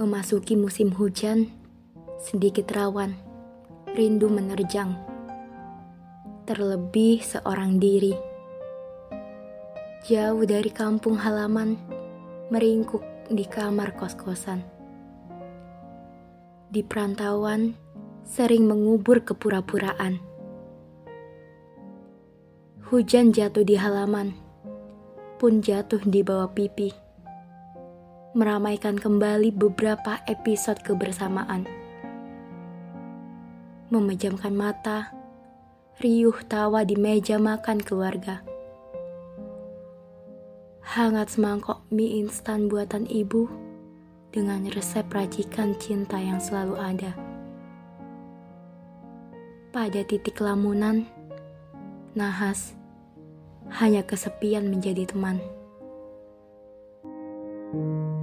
Memasuki musim hujan, sedikit rawan, rindu menerjang. Terlebih seorang diri. Jauh dari kampung halaman, meringkuk di kamar kos-kosan. Di perantauan, sering mengubur kepura-puraan. Hujan jatuh di halaman, pun jatuh di bawah pipi meramaikan kembali beberapa episode kebersamaan. Memejamkan mata, riuh tawa di meja makan keluarga. Hangat semangkok mie instan buatan ibu dengan resep racikan cinta yang selalu ada. Pada titik lamunan, nahas, hanya kesepian menjadi teman. thank you